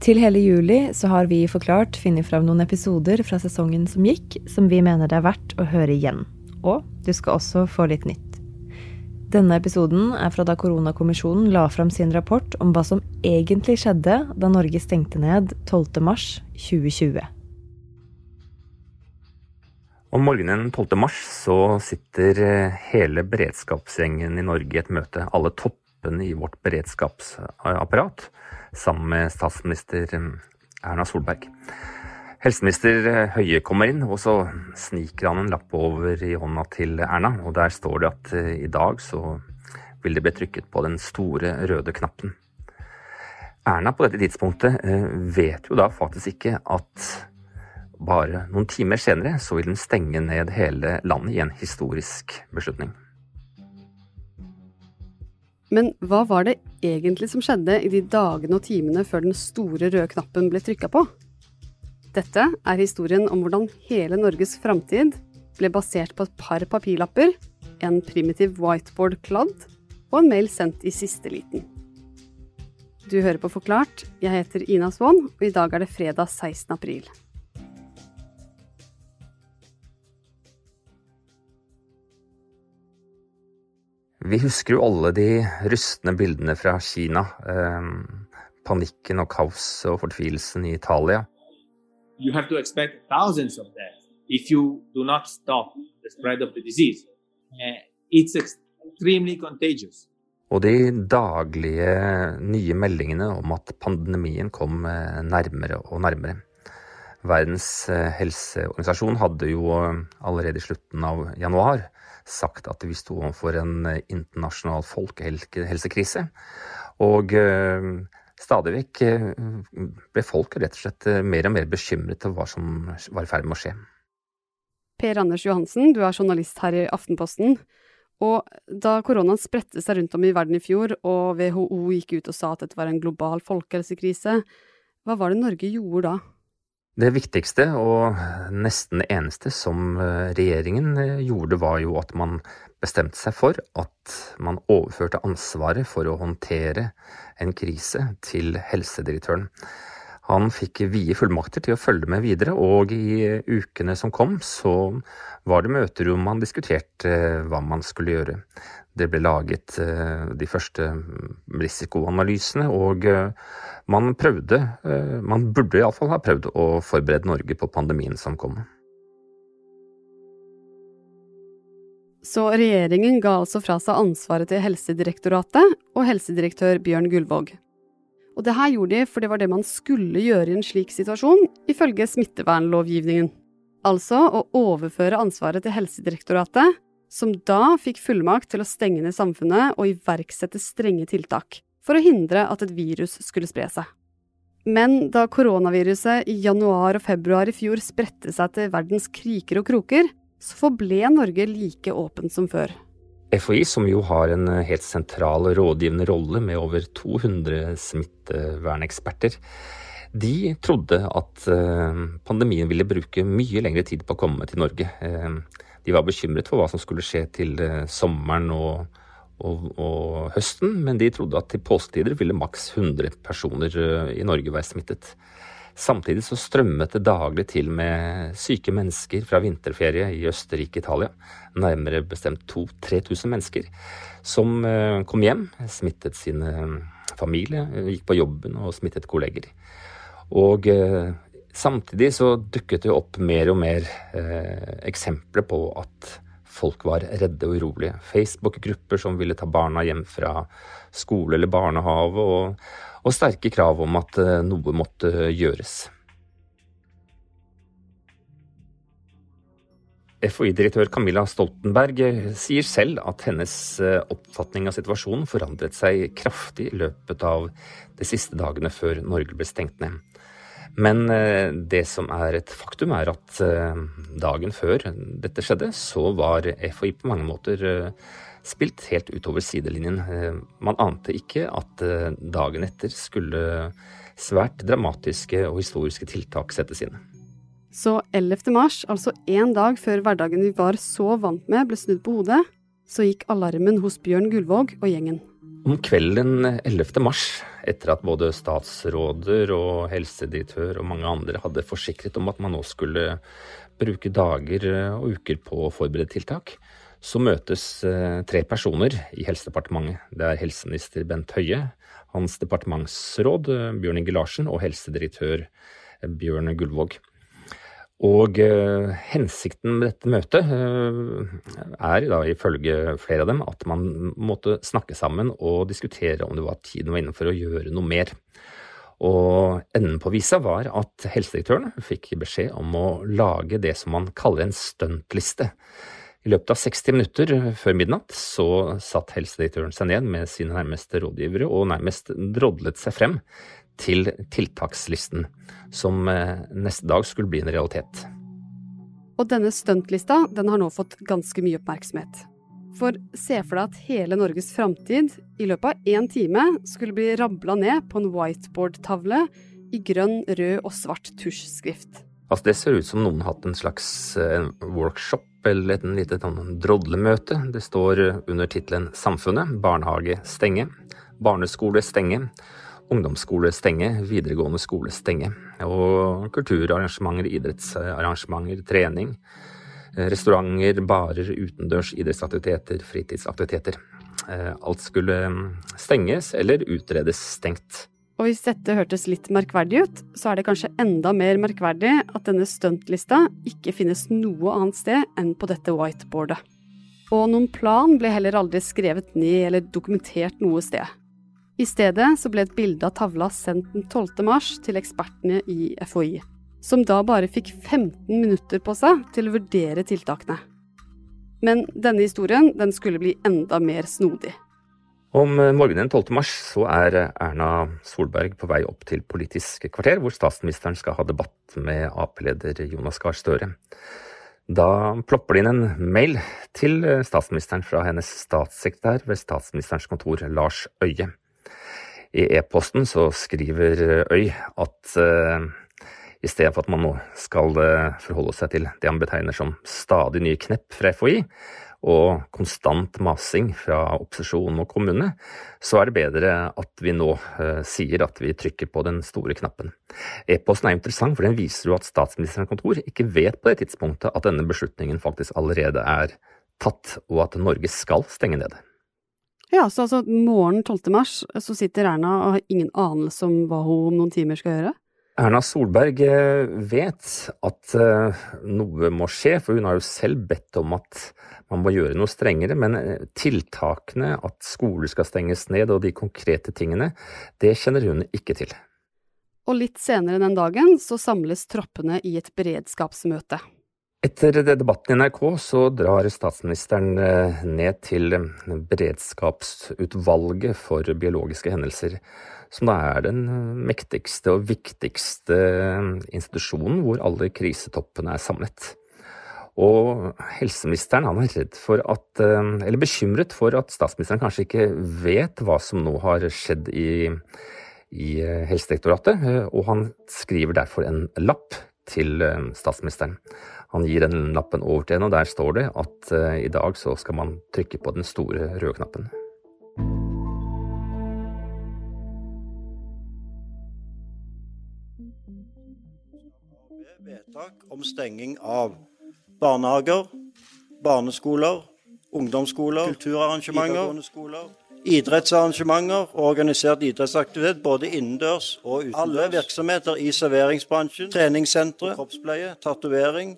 Til hele juli så har vi forklart funnet fram noen episoder fra sesongen som gikk, som vi mener det er verdt å høre igjen. Og du skal også få litt nytt. Denne episoden er fra da koronakommisjonen la fram sin rapport om hva som egentlig skjedde da Norge stengte ned 12.3.2020. Om morgenen 12. mars så sitter hele beredskapsgjengen i Norge i et møte. Alle toppene i vårt beredskapsapparat sammen med statsminister eh, Erna Solberg. Helseminister eh, Høie kommer inn, og så sniker han en lapp over i hånda til Erna. Og der står det at eh, i dag så vil det bli trykket på den store røde knappen. Erna på dette tidspunktet vet jo da faktisk ikke at bare noen timer senere så vil den stenge ned hele landet i en historisk beslutning. Men hva var det egentlig som skjedde i de dagene og timene før den store røde knappen ble trykka på? Dette er historien om hvordan hele Norges framtid ble basert på et par papirlapper, en primitiv whiteboard-kladd og en mail sendt i siste liten. Du hører på Forklart. Jeg heter Ina Svaan, og i dag er det fredag 16. april. Vi husker jo alle de rystende bildene fra Kina. Eh, panikken og kaoset og fortvilelsen i Italia. You have to expect thousands of deaths if you do not stop the spread of the disease. Uh, it's extremely contagious. Og de daglige nye meldingene om at pandemien kom eh, nærmere og nærmere. Verdens eh, helseorganisasjon hadde jo allerede i slutten av januar sagt at vi sto overfor en eh, internasjonal folkehelsekrise. Og eh, stadig vekk eh, ble folk rett og slett mer og mer bekymret til hva som var i ferd med å skje. Per Anders Johansen, du er journalist her i Aftenposten. Og da koronaen spredte seg rundt om i verden i fjor, og WHO gikk ut og sa at dette var en global folkehelsekrise, hva var det Norge gjorde da? Det viktigste, og nesten det eneste som eh, regjeringen eh, gjorde, var jo at man bestemte seg for at man overførte ansvaret for å håndtere en krise til helsedirektøren. Han fikk vide fullmakter til å følge med videre, og i ukene som kom, så var det møter hvor man diskuterte eh, hva man skulle gjøre. Det ble laget de første risikoanalysene, og man prøvde, eh, man burde iallfall ha prøvd å forberede Norge på pandemien som kom. Så regjeringen ga altså fra seg ansvaret til Helsedirektoratet og helsedirektør Bjørn Gullvåg. Og det her gjorde de for det var det man skulle gjøre i en slik situasjon, ifølge smittevernlovgivningen. Altså å overføre ansvaret til Helsedirektoratet, som da fikk fullmakt til å stenge ned samfunnet og iverksette strenge tiltak for å hindre at et virus skulle spre seg. Men da koronaviruset i januar og februar i fjor spredte seg til verdens kriker og kroker, så forble Norge like åpent som før. FHI, som jo har en helt sentral rådgivende rolle med over 200 smitteverneksperter, de trodde at eh, pandemien ville bruke mye lengre tid på å komme til Norge. Eh, de var bekymret for hva som skulle skje til eh, sommeren og og, og, høsten, men de trodde at til påsketider ville maks 100 personer eh, i Norge være smittet. Samtidig så strømmet det daglig til med syke mennesker fra vinterferie i Østerrike, Italia. Nærmere bestemt 2000-3000 mennesker som eh, kom hjem, smittet sin familie, gikk på jobben og smittet kolleger. Og eh, samtidig så dukket det opp mer og mer eh, eksempler på at folk var redde og urolige. Facebook-grupper som ville ta barna hjem fra skole eller barnehage, og, og sterke krav om at eh, noe måtte gjøres. FHI-direktør Camilla Stoltenberg eh, sier selv at hennes eh, oppfatning av situasjonen forandret seg kraftig i løpet av de siste dagene før Norge ble stengt ned. Men eh, det som er et faktum, er at eh, dagen før dette skjedde, så var FHI på mange måter eh, spilt helt utover sidelinjen. Man ante ikke at dagen etter skulle svært dramatiske og historiske tiltak settes inn. Så 11. mars, altså én dag før hverdagen vi var så vant med ble snudd på hodet, så gikk alarmen hos Bjørn Gullvåg og gjengen. Om kvelden 11. mars, etter at både statsråder og helsedirektør og mange andre hadde forsikret om at man nå skulle bruke dager og uker på å forberede tiltak, så møtes eh, tre personer i Helsedepartementet. Det er helseminister Bent Høie, hans departementsråd eh, Bjørn Inge Larsen og helsedirektør eh, Bjørn Gullvåg. Og eh, hensikten med dette møtet eh, er da ifølge flere av dem at man måtte snakke sammen og diskutere om det var tiden var inne for å gjøre noe mer. Og enden på visa var at helsedirektøren fikk beskjed om å lage det som man kaller en stuntliste. I løpet av 60 minutter før midnatt så satt helsedirektøren seg ned med sine nærmeste rådgivere og nærmest drodlet seg frem til tiltakslisten, som eh, neste dag skulle bli en realitet. Og denne stuntlista den har nå fått ganske mye oppmerksomhet. For se for deg at hele Norges framtid i løpet av én time skulle bli rabla ned på en whiteboard-tavle i grønn, rød og svart tusjskrift. Altså Det ser ut som noen har hatt en slags eh, workshop eller et lite sånn drodlemøte. Det står under tittelen Samfunnet, barnehage stenge, barneskole stenge, ungdomsskole stenge, videregående skole stenge. Og kulturarrangementer, idrettsarrangementer, trening. Restauranter, barer, utendørs idrettsaktiviteter, fritidsaktiviteter. Eh, alt skulle mm, stenges eller utredes stengt. Og hvis dette hørtes litt merkverdig ut, så er det kanskje enda mer merkverdig at denne stuntlista ikke finnes noe annet sted enn på dette whiteboardet. Og noen plan ble heller aldri skrevet ned eller dokumentert noe sted. I stedet så ble et bilde av tavla sendt den 12. mars til ekspertene i FHI, som da bare fikk 15 minutter på seg til å vurdere tiltakene. Men denne historien den skulle bli enda mer snodig. Om morgenen den 12. mars så er Erna Solberg på vei opp til Politisk kvarter, hvor statsministeren skal ha debatt med Ap-leder Jonas Gahr Støre. Da plopper det inn en mail til statsministeren fra hennes statssekretær ved statsministerens kontor, Lars Øie. I e-posten så skriver Øy at uh, i stedet for at man nå skal uh, forholde seg til det han betegner som stadig nye knepp fra FHI, og konstant masing fra opposisjonen og kommunene, så er det bedre at vi nå uh, sier at vi trykker på den store knappen. E-posten er interessant, for den viser jo at statsministerens kontor ikke vet på det tidspunktet at denne beslutningen faktisk allerede er tatt, og at Norge skal stenge ned. Ja, så altså morgen 12. mars så sitter Erna og har ingen anelse om hva hun om noen timer skal gjøre? Erna Solberg eh, vet at eh, noe må skje, for hun har jo selv bedt om at man må gjøre noe strengere. Men eh, tiltakene, at skoler skal stenges ned og de konkrete tingene, det kjenner hun ikke til. Og litt senere den dagen så samles troppene i et beredskapsmøte. Etter debatten i NRK så drar statsministeren eh, ned til eh, beredskapsutvalget for biologiske hendelser, som da er den mektigste og viktigste eh, institusjonen hvor alle krisetoppene er samlet. Og helseministeren han er redd for at, eller bekymret for at statsministeren kanskje ikke vet hva som nå har skjedd i, i Helsedirektoratet, og han skriver derfor en lapp til statsministeren. Han gir den lappen over til henne, og der står det at uh, i dag så skal man trykke på den store røde knappen. Vedtak om stenging av barnehager, barneskoler, ungdomsskoler, kulturarrangementer, idrettsarrangementer og organisert idrettsaktivitet både innendørs og utendørs. Alle virksomheter i serveringsbransjen, treningssentre, kroppspleie, tatovering,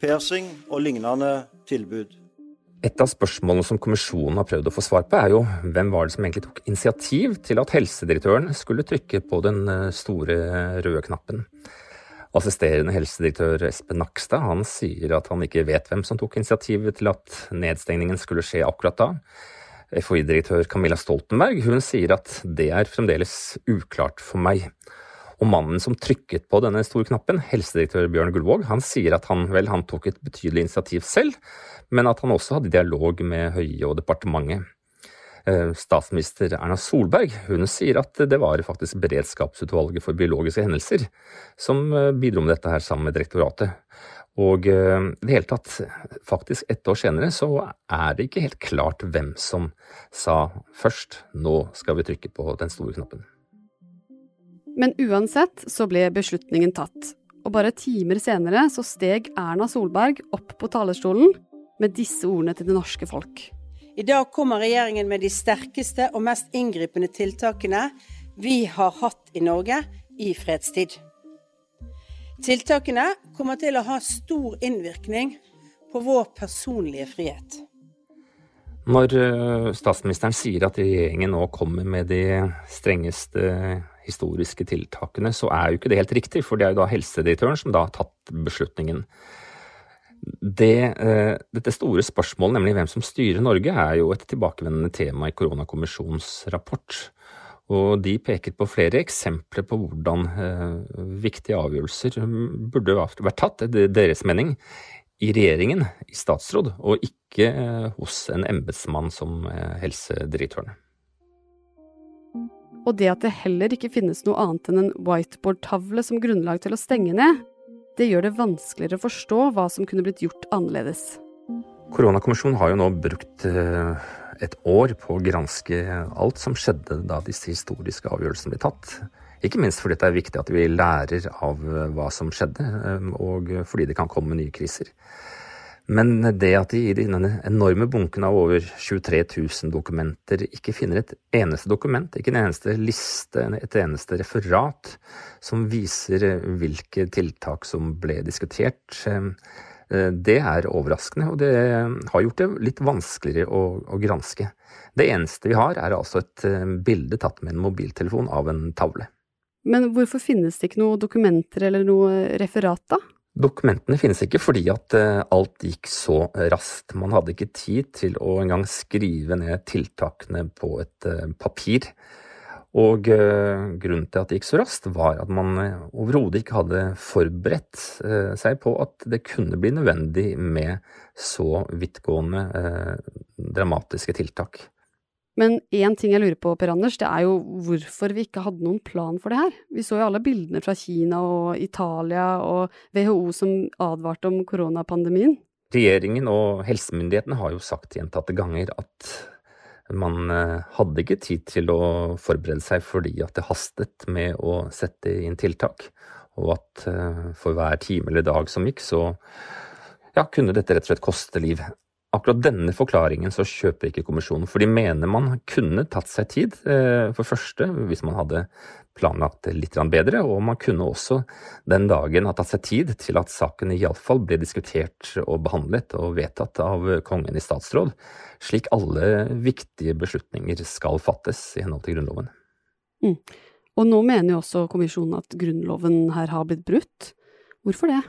piercing og lignende tilbud. Et av spørsmålene som kommisjonen har prøvd å få svar på, er jo hvem var det som egentlig tok initiativ til at helsedirektøren skulle trykke på den eh, store røde knappen. Assisterende helsedirektør Espen Nakstad han sier at han ikke vet hvem som tok initiativet til at nedstengningen skulle skje akkurat da. FHI-direktør Camilla Stoltenberg hun sier at det er fremdeles uklart for meg. Og mannen som trykket på denne store knappen, helsedirektør Bjørn Gullvåg, han sier at han vel han tok et betydelig initiativ selv, men at han også hadde dialog med Høie og departementet. Eh, statsminister Erna Solberg hun sier at det var faktisk Beredskapsutvalget for biologiske hendelser som eh, bidro med dette her sammen med direktoratet. Og i det hele tatt, faktisk ett år senere, så er det ikke helt klart hvem som sa først nå skal vi trykke på den store knappen. Men uansett så ble beslutningen tatt. Og bare timer senere så steg Erna Solberg opp på talerstolen med disse ordene til det norske folk. I dag kommer regjeringen med de sterkeste og mest inngripende tiltakene vi har hatt i Norge i fredstid. Tiltakene kommer til å ha stor innvirkning på vår personlige frihet. Når eh, statsministeren sier at regjeringen nå kommer med de strengeste historiske tiltakene, så er jo ikke det helt riktig, for det er jo da helsedirektøren som da har tatt beslutningen. Det, eh, dette store spørsmålet, nemlig hvem som styrer Norge, er jo et tilbakevendende tema i koronakommisjonens rapport. Og de peker på flere eksempler på hvordan eh, viktige avgjørelser burde vært tatt, etter deres mening, i regjeringen, i statsråd, og ikke eh, hos en embetsmann som helsedirektøren. Og det at det heller ikke finnes noe annet enn en whiteboard-tavle som grunnlag til å stenge ned, det gjør det vanskeligere å forstå hva som kunne blitt gjort annerledes. Koronakommisjonen har jo nå brukt eh, et år på å granske alt som skjedde da disse historiske avgjørelsene ble tatt. Ikke minst fordi det er viktig at vi lærer av hva som skjedde, eh, og fordi det kan komme nye kriser. Men det at de i denne enorme bunken av over 23 000 dokumenter ikke finner et eneste dokument, ikke en eneste liste, et eneste referat som viser hvilke tiltak som ble diskutert, eh, det er overraskende, og det har gjort det litt vanskeligere å, å granske. Det eneste vi har, er altså et eh, bilde tatt med en mobiltelefon av en tavle. Men hvorfor finnes det ikke noen dokumenter eller noe referat, da? Dokumentene finnes ikke fordi at eh, alt gikk så raskt. Man hadde ikke tid til å engang skrive ned tiltakene på et eh, papir. Og eh, grunnen til at det gikk så raskt, var at man overhodet ikke hadde forberedt seg på at det kunne bli nødvendig med så vidtgående dramatiske tiltak. Men én ting jeg lurer på, Per Anders, det er jo hvorfor vi ikke hadde noen plan for det her. Vi så jo alle bildene fra Kina og Italia og WHO som advarte om koronapandemien. Regjeringen og helsemyndighetene har jo sagt gjentatte ganger at man eh, hadde ikke tid til å forberede seg fordi at det hastet med å sette inn tiltak, og at eh, for hver time eller dag som gikk, så ja, kunne dette rett og slett koste liv. Akkurat denne forklaringen så kjøper ikke kommisjonen, for de mener man kunne tatt seg tid, eh, for første, hvis man hadde planlagt det litt bedre, og man kunne også den dagen ha tatt seg tid til at saken iallfall ble diskutert og behandlet og vedtatt av kongen i statsråd, slik alle viktige beslutninger skal fattes i henhold til Grunnloven. Mm. Og nå mener jo også kommisjonen at Grunnloven her har blitt brutt. Hvorfor det?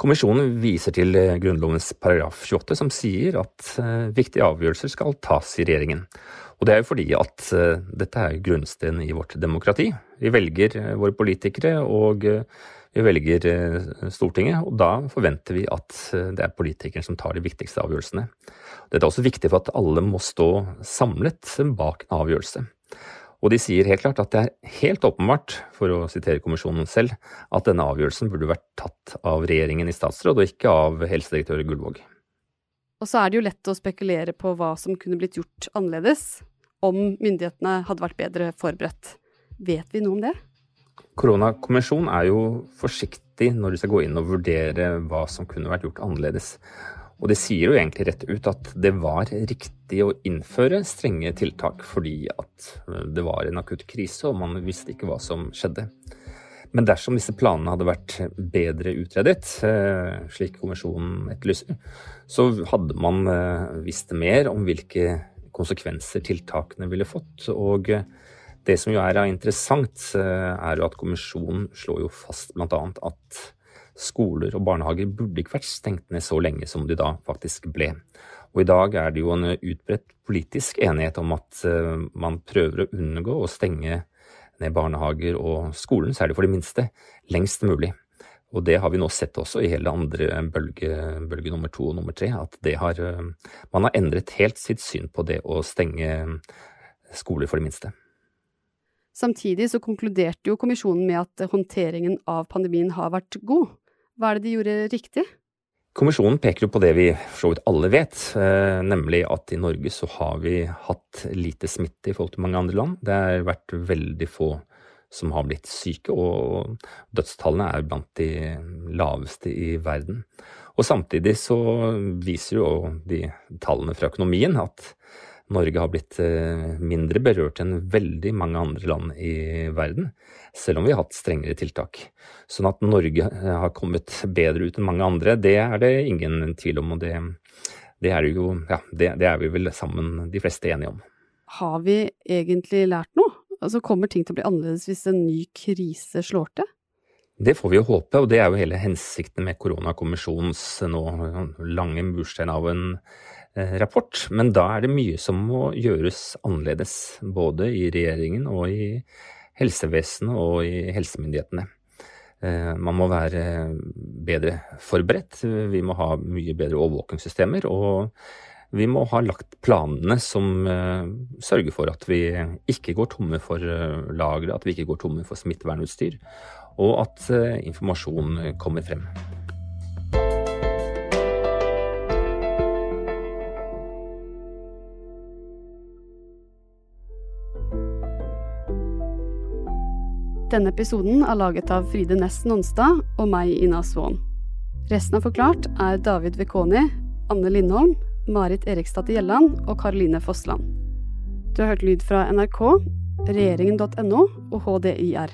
Kommisjonen viser til eh, Grunnlovens paragraf 28 som sier at uh, viktige avgjørelser skal tas i regjeringen. Og det er jo fordi at uh, dette er grunnsteinen i vårt demokrati. Vi velger våre politikere og vi velger Stortinget, og da forventer vi at det er politikerne som tar de viktigste avgjørelsene. Dette er også viktig for at alle må stå samlet bak en avgjørelse. Og de sier helt klart at det er helt åpenbart, for å sitere kommisjonen selv, at denne avgjørelsen burde vært tatt av regjeringen i statsråd, og ikke av helsedirektør Gullvåg. Og så er det jo lett å spekulere på hva som kunne blitt gjort annerledes, om myndighetene hadde vært bedre forberedt. Vet vi noe om det? Koronakommisjonen er jo forsiktig når de skal gå inn og vurdere hva som kunne vært gjort annerledes. Og det sier jo egentlig rett ut at det var riktig å innføre strenge tiltak fordi at det var en akutt krise og man visste ikke hva som skjedde. Men dersom disse planene hadde vært bedre utredet, eh, slik kommisjonen etterlyser, så hadde man eh, visst mer om hvilke konsekvenser tiltakene ville fått. Og det som jo er interessant, eh, er jo at kommisjonen slår jo fast bl.a. at skoler og barnehager burde ikke vært stengt ned så lenge som de da faktisk ble. Og i dag er det jo en utbredt politisk enighet om at eh, man prøver å unngå å stenge ned barnehager og skolen, særlig for de minste, lengst mulig. Og det har vi nå sett også i hele andre bølge, bølge nummer to og nummer tre, at har, eh, man har endret helt sitt syn på det å stenge skoler for de minste. Samtidig så konkluderte jo kommisjonen med at håndteringen av pandemien har vært god. Hva er det de gjorde riktig? Kommisjonen peker jo på det vi for så vidt alle vet, eh, nemlig at i Norge så har vi hatt lite smitte i forhold til mange andre land. Det har vært veldig få som har blitt syke, og dødstallene er blant de laveste i verden. Og samtidig så viser jo de tallene fra økonomien at Norge har blitt eh, mindre berørt enn veldig mange andre land i verden, selv om vi har hatt strengere tiltak. Sånn at Norge eh, har kommet bedre ut enn mange andre, det er det ingen tvil om. Og det, det er jo, ja, det, det er vi vel sammen de fleste enige om. Har vi egentlig lært noe? Altså Kommer ting til å bli annerledes hvis en ny krise slår til? Det får vi jo håpe, og det er jo hele hensikten med koronakommisjonens nå lange murstein av en eh, rapport. Men da er det mye som må gjøres annerledes, både i regjeringen og i helsevesenet og i helsemyndighetene. Eh, man må være bedre forberedt, vi må ha mye bedre overvåkingssystemer. og vi må ha lagt planene som uh, sørger for at vi ikke går tomme for lagre, at vi ikke går tomme for smittevernutstyr, og at informasjon kommer frem. Denne episoden er laget av Fride Næss Nonstad og meg, Ina Svaan. Resten av Forklart er David Vekoni, Anne Lindholm, Marit Eriksdatter Gjelland og Karoline Fossland. Du har hørt lyd fra NRK, regjeringen.no og HDIR.